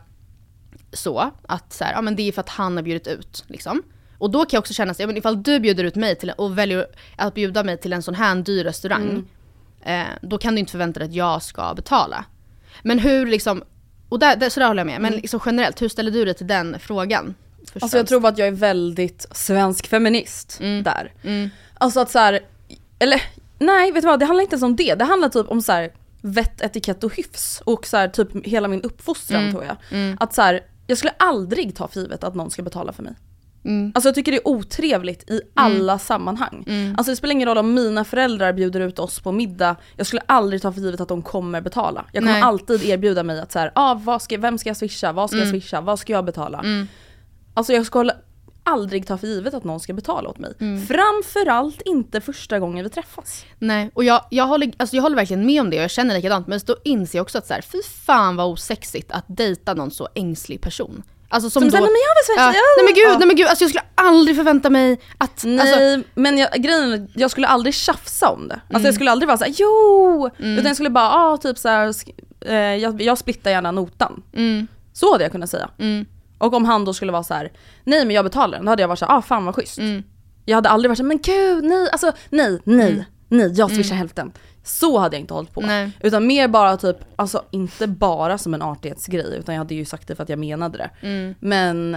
så att så här, ja, men det är för att han har bjudit ut. Liksom. Och då kan jag också känna så, ja, men ifall du bjuder ut mig till, och väljer att bjuda mig till en sån här dyr restaurang. Eh, då kan du inte förvänta dig att jag ska betala. Men hur liksom, och där, där, så där håller jag med. Men liksom generellt, hur ställer du dig till den frågan? Först Alltså jag tror bara att jag är väldigt svensk feminist Mm. där. Alltså att så här, eller nej vet du vad, det handlar inte ens om det. Det handlar typ om så här vett, etikett och hyfs. Och så här, typ hela min uppfostran Mm. tror jag. Mm. Att så här, jag skulle aldrig ta för givet att någon ska betala för mig. Mm. Alltså jag tycker det är otrevligt i alla sammanhang. Mm. Alltså det spelar ingen roll om mina föräldrar bjuder ut oss på middag, jag skulle aldrig ta för givet att de kommer betala. Jag kommer Nej. alltid erbjuda mig att så här, ah, vad ska, vem ska jag swisha, vad ska jag Mm. swisha, vad ska jag betala? Mm. Alltså jag skulle aldrig ta för givet att någon ska betala åt mig. Mm. Framförallt inte första gången vi träffas. Nej, och jag, jag, håller, alltså jag håller verkligen med om det och jag känner likadant. Men då inser jag också att så här, fy fan vad osexigt att dejta någon så ängslig person. Alltså som, Som då... "Nej, men jag vill ja, swisha." nej men gud, Ja. nej men gud, alltså jag skulle aldrig förvänta mig att... Nej Alltså, men jag, grejen jag skulle aldrig tjafsa om det. Alltså Mm. jag skulle aldrig vara såhär jo! Mm. Utan jag skulle bara, ah, typ såhär, eh, jag, jag splittar gärna notan. mm, Så hade jag kunnat säga. mm, Och om han då skulle vara så här: nej men jag betalar den, då hade jag varit såhär, ah fan vad schysst. mm. Jag hade aldrig varit såhär, men gud nej, alltså nej, nej, Mm. nej, jag swishar Mm. hälften. Så hade jag inte hållit på. Nej. Utan mer bara typ, alltså inte bara som en artighetsgrej, utan jag hade ju sagt det för att jag menade det. Mm. Men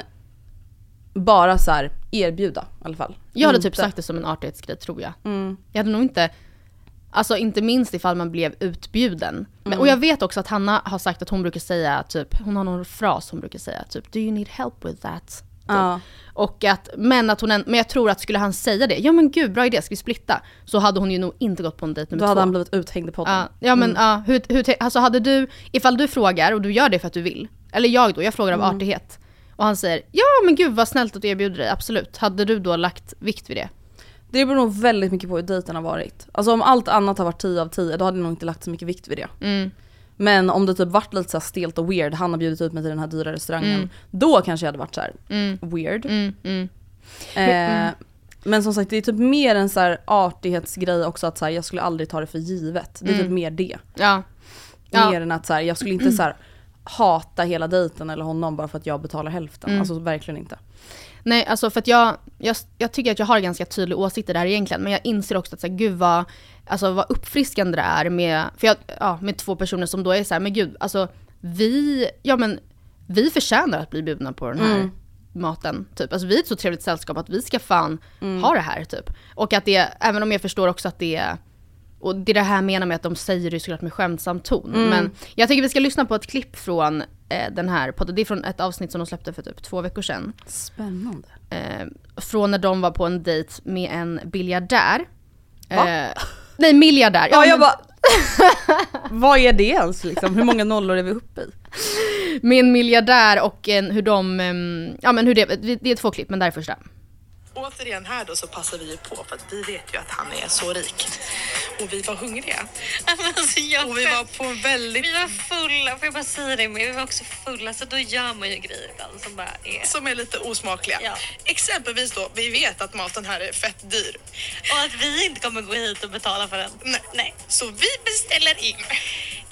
bara så här erbjuda i alla fall. Jag hade Inte- typ sagt det som en artighetsgrej tror jag. Mm. Jag hade nog inte... Alltså inte minst ifall man blev utbjuden. Men, och jag vet också att Hanna har sagt att hon brukar säga typ, hon har någon fras hon brukar säga typ, do you need help with that? Typ. Ja. Och att, men att hon, en- men jag tror att skulle han säga det, ja men gud bra idé, ska vi splitta? Så hade hon ju nog inte gått på en dejt nummer Då hade två. han blivit uthängd i podden. Ja, ja men ja, hur, hur, alltså hade du, ifall du frågar och du gör det för att du vill, eller jag då, jag frågar av Mm. artighet. Och han säger ja men gud vad snällt att du erbjuder dig, absolut. Hade du då lagt vikt vid det? Det beror nog väldigt mycket på hur dejten har varit. Alltså om allt annat har varit 10 av 10 då hade jag nog inte lagt så mycket vikt vid det. Mm. Men om det typ varit lite så stelt och weird, han har bjudit ut mig till den här dyra restaurangen. Mm. Då kanske jag hade varit så här Mm. weird. Mm, mm. Eh, Men som sagt det är typ mer en så artighetsgrej också att så här, jag skulle aldrig ta det för givet. Det är typ Mm. mer det. Ja. Ja. Mer än att så här, jag skulle inte så hata hela dejten eller honom bara för att jag betalar hälften. Mm. Alltså verkligen inte. Nej, alltså för att jag, jag, jag tycker att jag har ganska tydlig åsikt i det här egentligen, men jag inser också att så här, gud vad, alltså vad uppfriskande det är med, för jag, ja, med två personer som då är så här, men gud, alltså vi, ja men vi förtjänar att bli bjudna på den här Mm. maten. Typ. Alltså vi är ett så trevligt sällskap att vi ska fan Mm. ha det här typ. Och att det, även om jag förstår också att det är och det är det här menar med att de säger det såklart med skämtsam ton. Mm. Men jag tycker vi ska lyssna på ett klipp från eh, den här podden. Det är från ett avsnitt som de släppte för typ två veckor sedan. Spännande. Eh, från när de var på en dejt med en biljardär. Va? Eh, nej, miljardär. Ja, jag men- bara... Vad är det ens liksom? Hur många nollor är vi uppe i? Med en miljardär och en, hur de, ehm, ja men hur det, det är två klipp men där är första. Återigen här då så passar vi ju på för att vi vet ju att han är så rik. Och vi var hungriga. Alltså, jag Och vi var på en väldigt... Vi var fulla, får jag bara säga det, men vi var också fulla så då gör man ju grejer ibland som bara är... Som är lite osmakliga. Exempelvis då, vi vet att maten här är fett dyr. Och att vi inte kommer gå hit och betala för den. Nej. Nej. Så vi beställer in.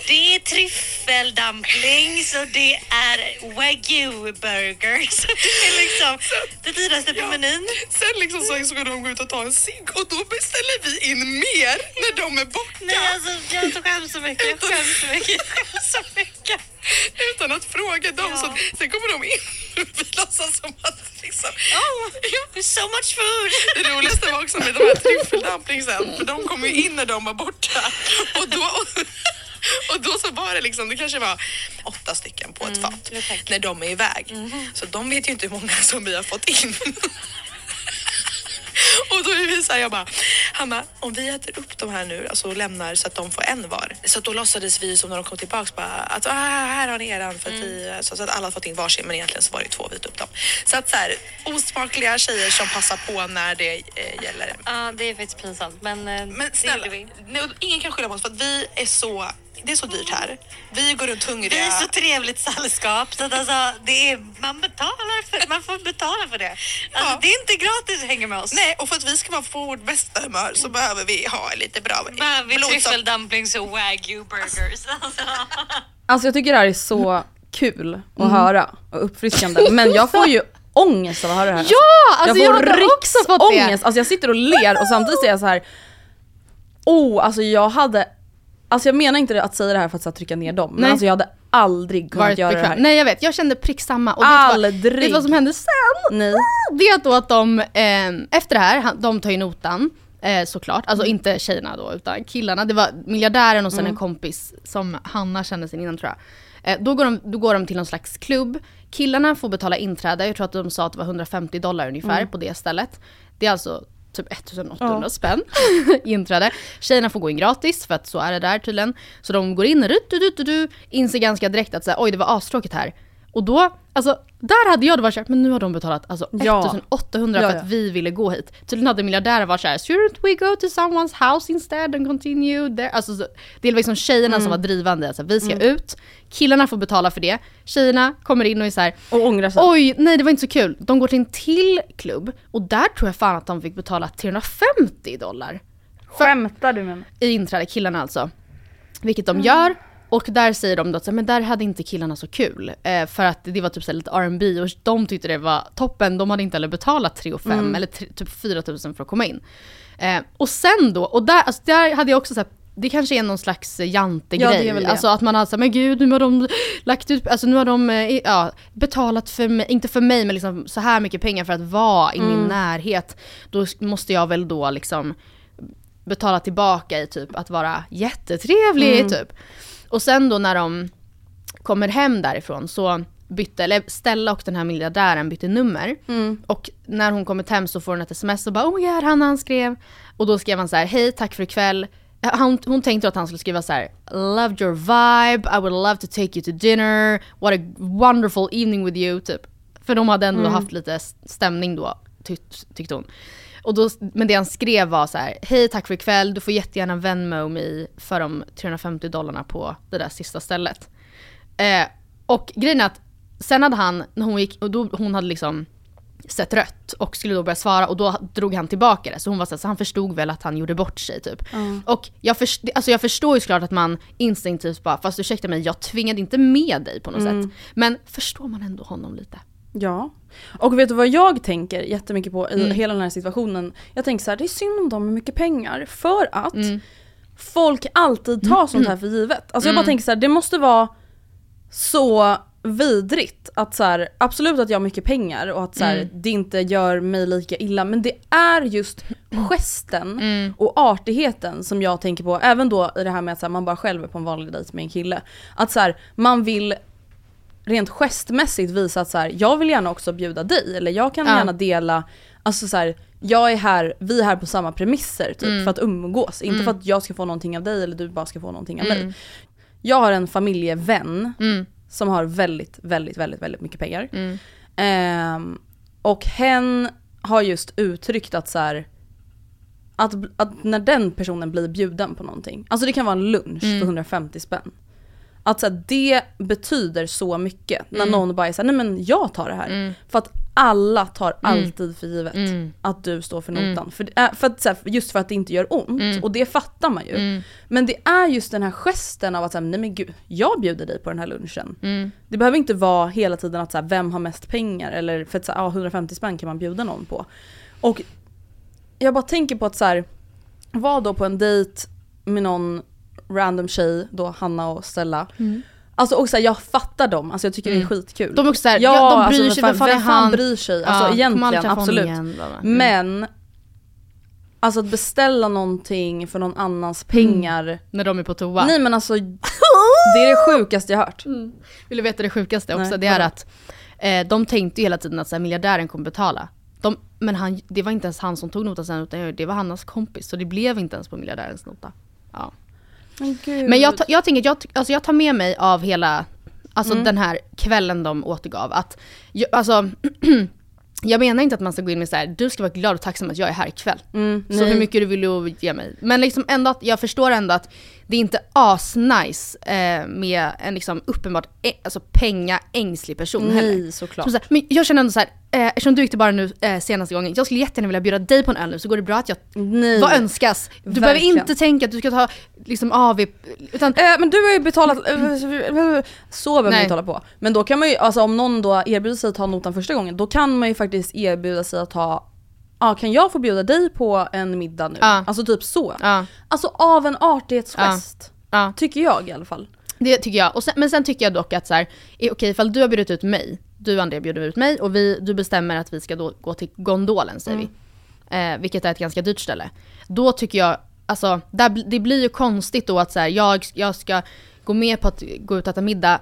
Det är tryffeldumplings och det är wagyu burgers. [laughs] Det är liksom det dyraste på menyn. Sen liksom så ska de gå ut och ta en cigg och då beställer vi in mer när de är borta. Nej alltså jag skäms så mycket, jag skäms så mycket, jag skäms så mycket. Utan att fråga dem. Ja. Så sen kommer de in och vi låtsas som att liksom... Oh, so much food! Det roligaste var också med de här tryffeldumplingsen, för de kom ju in när de var borta. Och då, [laughs] och då så var det liksom, det kanske var åtta stycken på ett Mm, fat när de är iväg. Så de vet ju inte hur många [laughs] som vi har fått in. [laughs] Och då är vi så här, jag bara, Hanna, om vi äter upp de här nu alltså, och lämnar så att de får en var. Så då låtsades vi som när de kom tillbaks bara att ah, här har ni eran för att vi, så, så att alla har fått in varsin men egentligen så var det två vi upp dem. Så att så här, osmakliga tjejer som passar på när det eh, gäller. Ja det är faktiskt pinsamt men, eh, Men snälla, det vi. nej, ingen kan skylla på oss för att vi är så, det är så dyrt här. Vi går runt hungriga. Vi är så trevligt sällskap så att alltså, det är, man betalar för, man får betala för det. Alltså, Ja. Det är inte gratis att hänga med oss. Nej, och för att vi ska vara på vårt bästa humör så behöver vi ha lite bra Behöver vi tryffeldumplings och wagyu burgers. Alltså. Alltså jag tycker det här är så kul att Mm. höra och uppfriskande. Men jag får ju [laughs] ångest av att höra det här. Ja! Alltså jag, jag får hade också fått det. Alltså jag sitter och ler och samtidigt säger jag så här. Oh, alltså jag hade Alltså jag menar inte att säga det här för att här, trycka ner dem, men Nej. alltså jag hade aldrig kunnat Varit göra det bekväm. här. Nej jag vet, jag kände prick samma. Och vet du vad- Aldrig. Vet du vad som hände sen? Nej. Det är då att de, eh, efter det här, de tar ju notan. Eh, såklart, alltså Mm. inte tjejerna då utan killarna. Det var miljardären och sen Mm. en kompis som Hanna kände sen innan tror jag. Eh, då, går de, då går de till någon slags klubb. Killarna får betala inträde, jag tror att de sa att det var 150 dollar ungefär Mm. på det stället. Det är alltså typ 1800 Ja. spänn [laughs] inträde. Tjejerna får gå in gratis för att så är det där tydligen. Så de går in, rut, rut, rut, rut, inser ganska direkt att så här, oj det var astråkigt här. Och då, alltså där hade jag varit såhär, men nu har de betalat alltså Ja. 1800 Ja, för att vi ville gå hit. Tydligen hade miljardärer varit såhär, shouldn't we go to someone's house instead and continue there? Alltså så, det är liksom tjejerna Mm. som var drivande, alltså vi ska Mm. ut, killarna får betala för det, tjejerna kommer in och är såhär, och ångrar sig. oj nej det var inte så kul. De går till en till klubb och där tror jag fan att de fick betala 350 dollar. Skämtar du med mig? I inträde, killarna alltså. Vilket de gör. Och där säger de då att men där hade inte killarna så kul. Eh, för att det var typ så lite R&B och de tyckte det var toppen. De hade inte heller betalat 3 och 5 Mm. eller tre- typ 4 000 för att komma in. Eh, och sen då, och där, alltså där hade jag också så här, det kanske är någon slags Ja, jantegrej. det. alltså att man har sagt men gud nu har de lagt ut, alltså nu har de eh, ja, betalat för mig, inte för mig men liksom så här mycket pengar för att vara i min Mm. närhet. Då måste jag väl då liksom betala tillbaka i typ att vara jättetrevlig Mm. typ. Och sen då när de kommer hem därifrån så bytte, eller Stella och den här miljardären bytte nummer. Mm. Och när hon kommit hem så får hon ett sms och bara oh my god, han han skrev. Och då skrev han så här, hej tack för ikväll. Han, hon tänkte att han skulle skriva så här, loved your vibe, I would love to take you to dinner, what a wonderful evening with you, typ. För de hade ändå Mm. haft lite stämning då, tyck, tyckte hon. Och då, men det han skrev var så här, hej tack för ikväll, du får jättegärna Venmo mig för de 350 dollarna på det där sista stället. Eh, och grejen är att sen hade han, när hon gick, och då hon hade liksom sett rött och skulle då börja svara och då drog han tillbaka det. Så hon var så, här, så han förstod väl att han gjorde bort sig typ. Och jag, först, alltså jag förstår ju såklart att man instinktivt bara, fast ursäkta mig, jag tvingade inte med dig på något Mm. sätt. Men förstår man ändå honom lite? Ja. Och vet du vad jag tänker jättemycket på i Mm. hela den här situationen? Jag tänker så här, det är synd om dem med mycket pengar för att Mm. folk alltid tar sånt här för givet. Alltså jag bara Mm. tänker så här, det måste vara så vidrigt att så här, absolut att jag har mycket pengar och att så här, Mm. det inte gör mig lika illa men det är just gesten Mm. och artigheten som jag tänker på även då i det här med att så man bara själv är på en vanlig dejt med en kille. Att så här, man vill rent gestmässigt visa att så här, jag vill gärna också bjuda dig eller jag kan Ja. gärna dela, alltså så här, jag är här, vi är här på samma premisser typ Mm. för att umgås. Inte Mm. för att jag ska få någonting av dig eller du bara ska få någonting av Mm. mig. Jag har en familjevän Mm. som har väldigt, väldigt, väldigt, väldigt mycket pengar. Mm. Ehm, och hen har just uttryckt att så här, att, att när den personen blir bjuden på någonting, alltså det kan vara en lunch Mm. för 150 spänn. Att så här, det betyder så mycket när Mm. någon bara är såhär, nej men jag tar det här. Mm. För att alla tar Mm. alltid för givet Mm. att du står för Mm. notan. För, för att, så här, just för att det inte gör ont, och det fattar man ju. Men det är just den här gesten av att säga, nej men gud, jag bjuder dig på den här lunchen. Det behöver inte vara hela tiden att så här, vem har mest pengar eller för att så här, ja, 150 spänn kan man bjuda någon på. Och jag bara tänker på att så här, var då på en dejt med någon random tjej, då Hanna och Stella. Mm. Alltså och så här, jag fattar dem, alltså jag tycker det Mm. är skitkul. De är också såhär, ja, de bryr alltså, sig, vem fan vem fan han? bryr sig? Alltså Ja, egentligen, absolut. igen. Mm. Men Alltså att beställa någonting för någon annans pengar. När de är på toa. Nej men alltså, [laughs] det är det sjukaste jag hört. Vill du veta det sjukaste också? Nej, det är att eh, de tänkte ju hela tiden att så här, miljardären kommer betala. De, men han, det var inte ens han som tog notan sen utan det var Hannas kompis. Så det blev inte ens på miljardärens nota. Ja. Gud. Men jag, jag tänker, jag, alltså jag tar med mig av hela alltså Mm. den här kvällen de återgav. Att, alltså, [clears throat] jag menar inte att man ska gå in med så här, du ska vara glad och tacksam att jag är här ikväll. Mm, så nej. hur mycket du vill ge mig. Men liksom ändå att, jag förstår ändå att det är inte asnice eh, med en liksom uppenbart alltså pengaängslig person Nej, heller. såklart. Som så men jag känner ändå så här, eh, eftersom du gick till bara nu eh, senaste gången, jag skulle jättegärna vilja bjuda dig på en öl nu så går det bra att jag, Nej. vad önskas? Du behöver Verkligen. inte tänka att du ska ta liksom AV, utan Eh, men du har ju betalat, eh, så behöver man Nej. hålla på. Men då kan man ju, alltså om någon då erbjuder sig att ta notan första gången, då kan man ju faktiskt erbjuda sig att ta Ja, kan jag få bjuda dig på en middag nu? Ja. Alltså typ så. Ja. Alltså av en artighetsgest. Ja. Tycker jag i alla fall. Det tycker jag. Sen, men sen tycker jag dock att så här, är okej ifall du har bjudit ut mig, du Andrea bjuder ut mig och vi, du bestämmer att vi ska då gå till Gondolen säger Mm. vi. Eh, vilket är ett ganska dyrt ställe. Då tycker jag, alltså där, det blir ju konstigt då att så här, jag, jag ska gå med på att gå ut och äta middag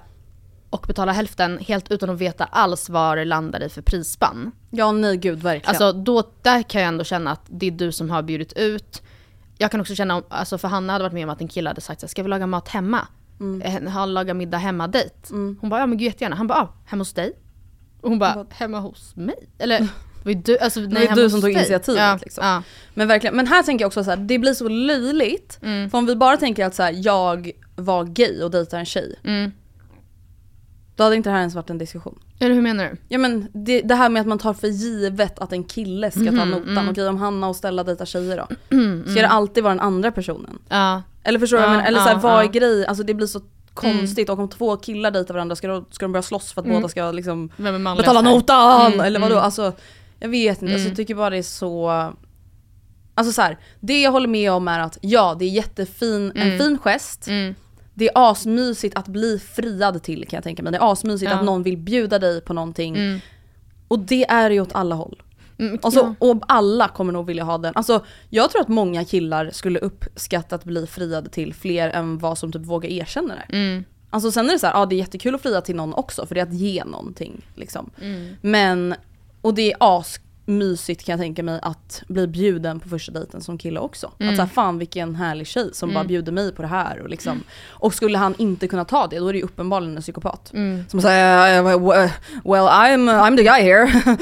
och betala hälften helt utan att veta alls vad det landar i för prisspann. Ja nej gud verkligen. Alltså då, där kan jag ändå känna att det är du som har bjudit ut. Jag kan också känna, alltså för Hanna hade varit med om att en kille hade sagt så här, ska vi laga mat hemma? Mm. Ha, laga middag hemma dejt. Hon bara, ja men gud jättegärna. Han bara, ja, hemma hos dig? Och hon bara, hemma hos mig? Eller, var du, alltså, nej, det hemma du som tog initiativet Ja, liksom. ja. Men verkligen, men här tänker jag också så här, det blir så löjligt. Mm. För om vi bara tänker att så här, jag var gay och dejtar en tjej. Mm. Då hade inte det här ens varit en diskussion. Eller hur menar du? Ja men det, det här med att man tar för givet att en kille ska ta Mhm, notan. mm. Okej om Hanna och Stella dejtar tjejer då. [clears throat] Mm, Ska det alltid vara den andra personen? Ja. Eller förstår du vad jag Ja, menar? Eller så här, ja, vad är ja. grejen? Alltså det blir så konstigt och om två killar dejtar varandra ska de, ska de börja slåss för att Mm. båda ska liksom Vem är manligast betala här? notan Mm, eller vadå? mm. Alltså jag vet inte, alltså, Mm. jag tycker bara det är så Alltså så här, det jag håller med om är att ja det är jättefin, en Mm. fin gest Mm. Det är asmysigt att bli friad till kan jag tänka mig. Det är asmysigt Ja. att någon vill bjuda dig på någonting. Mm. Och det är ju åt alla håll. Mm, Och, så, ja. och alla kommer nog vilja ha den. Alltså jag tror att många killar skulle uppskatta att bli friade till fler än vad som typ vågar erkänna det. Mm. Alltså sen är det så här, ja det är jättekul att fria till någon också för det är att ge någonting. Liksom. Mm. Men, och det är asmysigt kan jag tänka mig att bli bjuden på första dejten som kille också. Mm. Att så här, fan vilken härlig tjej som Mm. bara bjuder mig på det här. Och, liksom. och skulle han inte kunna ta det då är det ju uppenbarligen en psykopat. Mm. Som säger well I'm, I'm the guy here.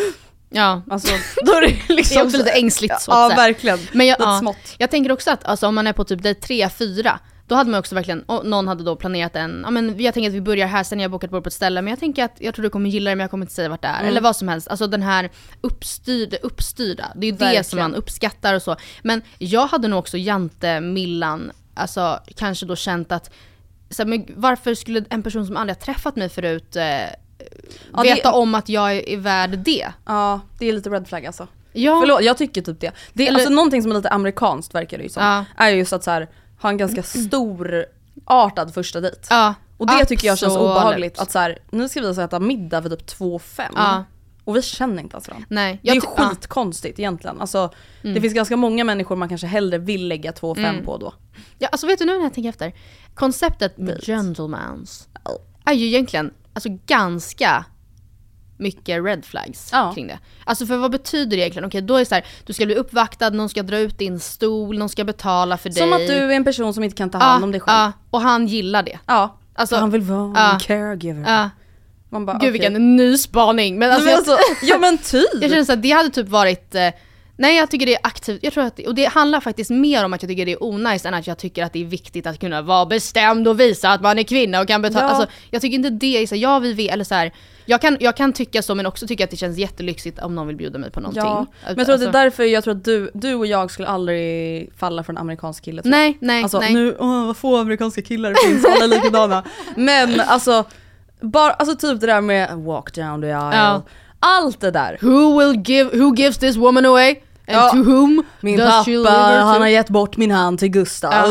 Ja. Alltså då är det liksom [laughs] det är också lite ängsligt så Ja att säga. verkligen. Men jag, ja, jag tänker också att alltså, om man är på typ dejt 3-4, då hade man också verkligen, och någon hade då planerat en, ja men jag tänker att vi börjar här, sen har jag bokat bord på ett ställe, men jag tänker att jag tror du kommer gilla det men jag kommer inte säga vart det är. Mm. Eller vad som helst. Alltså den här uppstyrda, uppstyrda. det är ju det Verkligen. som man uppskattar och så. Men jag hade nog också jante Millan, alltså kanske då känt att, så här, men varför skulle en person som aldrig har träffat mig förut eh, Ja, veta det- om att jag är, är värd det? Ja, det är lite red flag alltså. Ja. Förlåt, jag tycker typ det. det är Eller- alltså någonting som är lite amerikanskt verkar det ju som. Ja. Är just att så här, ha en ganska stor artad första dejt. Ja, Och det tycker jag känns absolut. obehagligt. Att så här, nu ska vi alltså äta middag för typ 2-5. Ja. Och vi känner inte ens varandra. Nej, Det är jag ju ty- ja. skitkonstigt egentligen. Alltså, Det Mm. finns ganska många människor man kanske hellre vill lägga 2-5 Mm. på då. Ja, alltså vet du nu när jag tänker efter? Konceptet med gentlemans är ju egentligen alltså, ganska mycket red flags kring det. Alltså för vad betyder det egentligen? Okej, då är det så här, du ska bli uppvaktad, någon ska dra ut din stol, någon ska betala för dig. Som att du är en person som inte kan ta hand om dig själv. Ja, och han gillar det. Ja, alltså, han vill vara ja. en caregiver. Ja. Man bara, Gud okej. vilken ny spaning. Men alltså, men alltså, ja men typ. [laughs] jag känner så att det hade typ varit eh, Nej jag tycker det är aktivt, jag tror att det, och det handlar faktiskt mer om att jag tycker det är onajs än att jag tycker att det är viktigt att kunna vara bestämd och visa att man är kvinna och kan betala. Ja. Alltså, jag tycker inte det är så, ja vi eller så här, jag kan, jag kan tycka så men också tycka att det känns jättelyxigt om någon vill bjuda mig på någonting. Ja, men jag tror att det är Alltså- därför jag tror att du, du och jag skulle aldrig falla för en amerikansk kille. jag. Nej, nej, alltså, nej. Nu, åh, vad få amerikanska killar det finns, alla är likadana. [laughs] Men alltså, bara, alltså typ det där med walk down the aisle. Ja. Allt det där. Who will give, who gives this woman away? And Ja. to whom Min does she pappa, her to? han har gett bort min hand till Gustav. Ja.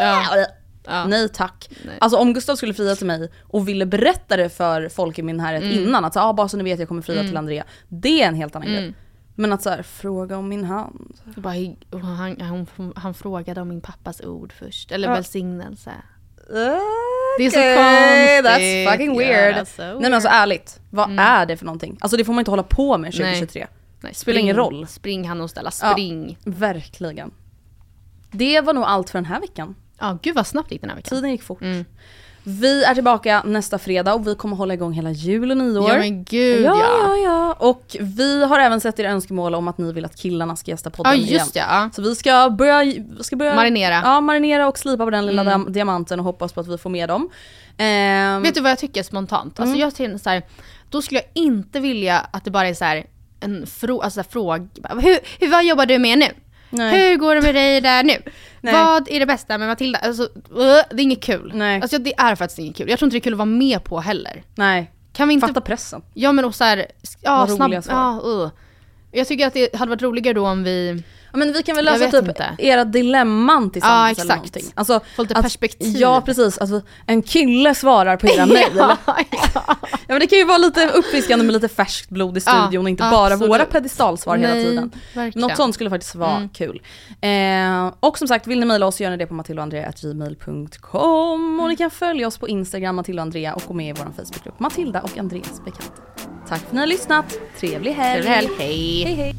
Ja. Ja. Nej tack. Alltså om Gustav skulle fria till mig och ville berätta det för folk i min närhet Mm. innan, att så, ah, bara så ni vet jag kommer fria Mm. till Andrea. Det är en helt annan Mm. grej. Men att så här, fråga om min hand. Bara, han, han, han frågade om min pappas ord först, eller Ja. välsignelse. Det är så konstigt. That's fucking weird. Ja, that's so Nej men alltså weird. ärligt, vad Mm. är det för någonting? Alltså det får man inte hålla på med 2023. Nej, Spelar ingen roll. Spring han och ställa, Ja, spring. verkligen. Det var nog allt för den här veckan. Ja, gud vad snabbt gick den här veckan. Tiden gick fort. Mm. Vi är tillbaka nästa fredag och vi kommer hålla igång hela jul och nyår. Ja men gud ja, ja. ja, ja. Och vi har även sett era önskemål om att ni vill att killarna ska gästa podden Ja just igen. ja. Så vi ska börja, ska börja Marinera. Ja, marinera och slipa på den lilla Mm. diam- diamanten och hoppas på att vi får med dem. Ehm, Vet du vad jag tycker spontant? Alltså Mm. jag känner så här, då skulle jag inte vilja att det bara är så här en frå, alltså fråga. Hur, hur, vad jobbar du med nu? Nej. Hur går det med dig där nu? Nej. Vad är det bästa med Matilda? Alltså, uh, det är inget kul. Nej. Alltså det är faktiskt inget kul. Jag tror inte det är kul att vara med på heller. Nej. Kan vi inte... Fatta pressen. Ja men och så här, ja Vad snabb, roliga svar. ja, uh. Jag tycker att det hade varit roligare då om vi... Ja, men vi kan väl lösa typ inte. era dilemman tillsammans Ja, eller exakt. någonting. Alltså, Få lite att- perspektiv. Ja precis, alltså, en kille svarar på era [laughs] mejl. ja, [laughs] ja men det kan ju vara lite uppfriskande med lite färskt blod i Ja, studion och inte bara absolut. våra pedestalsvar hela tiden. verkligen. Något sånt skulle faktiskt vara Mm. kul. Eh, och som sagt, vill ni mejla oss gör ni det på matildaandrea.gmail.com och ni kan följa oss på Instagram, Matilda och Andrea och gå med i vår Facebookgrupp Matilda och Andreas bekanta. Tack för att ni har lyssnat, trevlig helg! Trevlig helg, hej. hej, hej.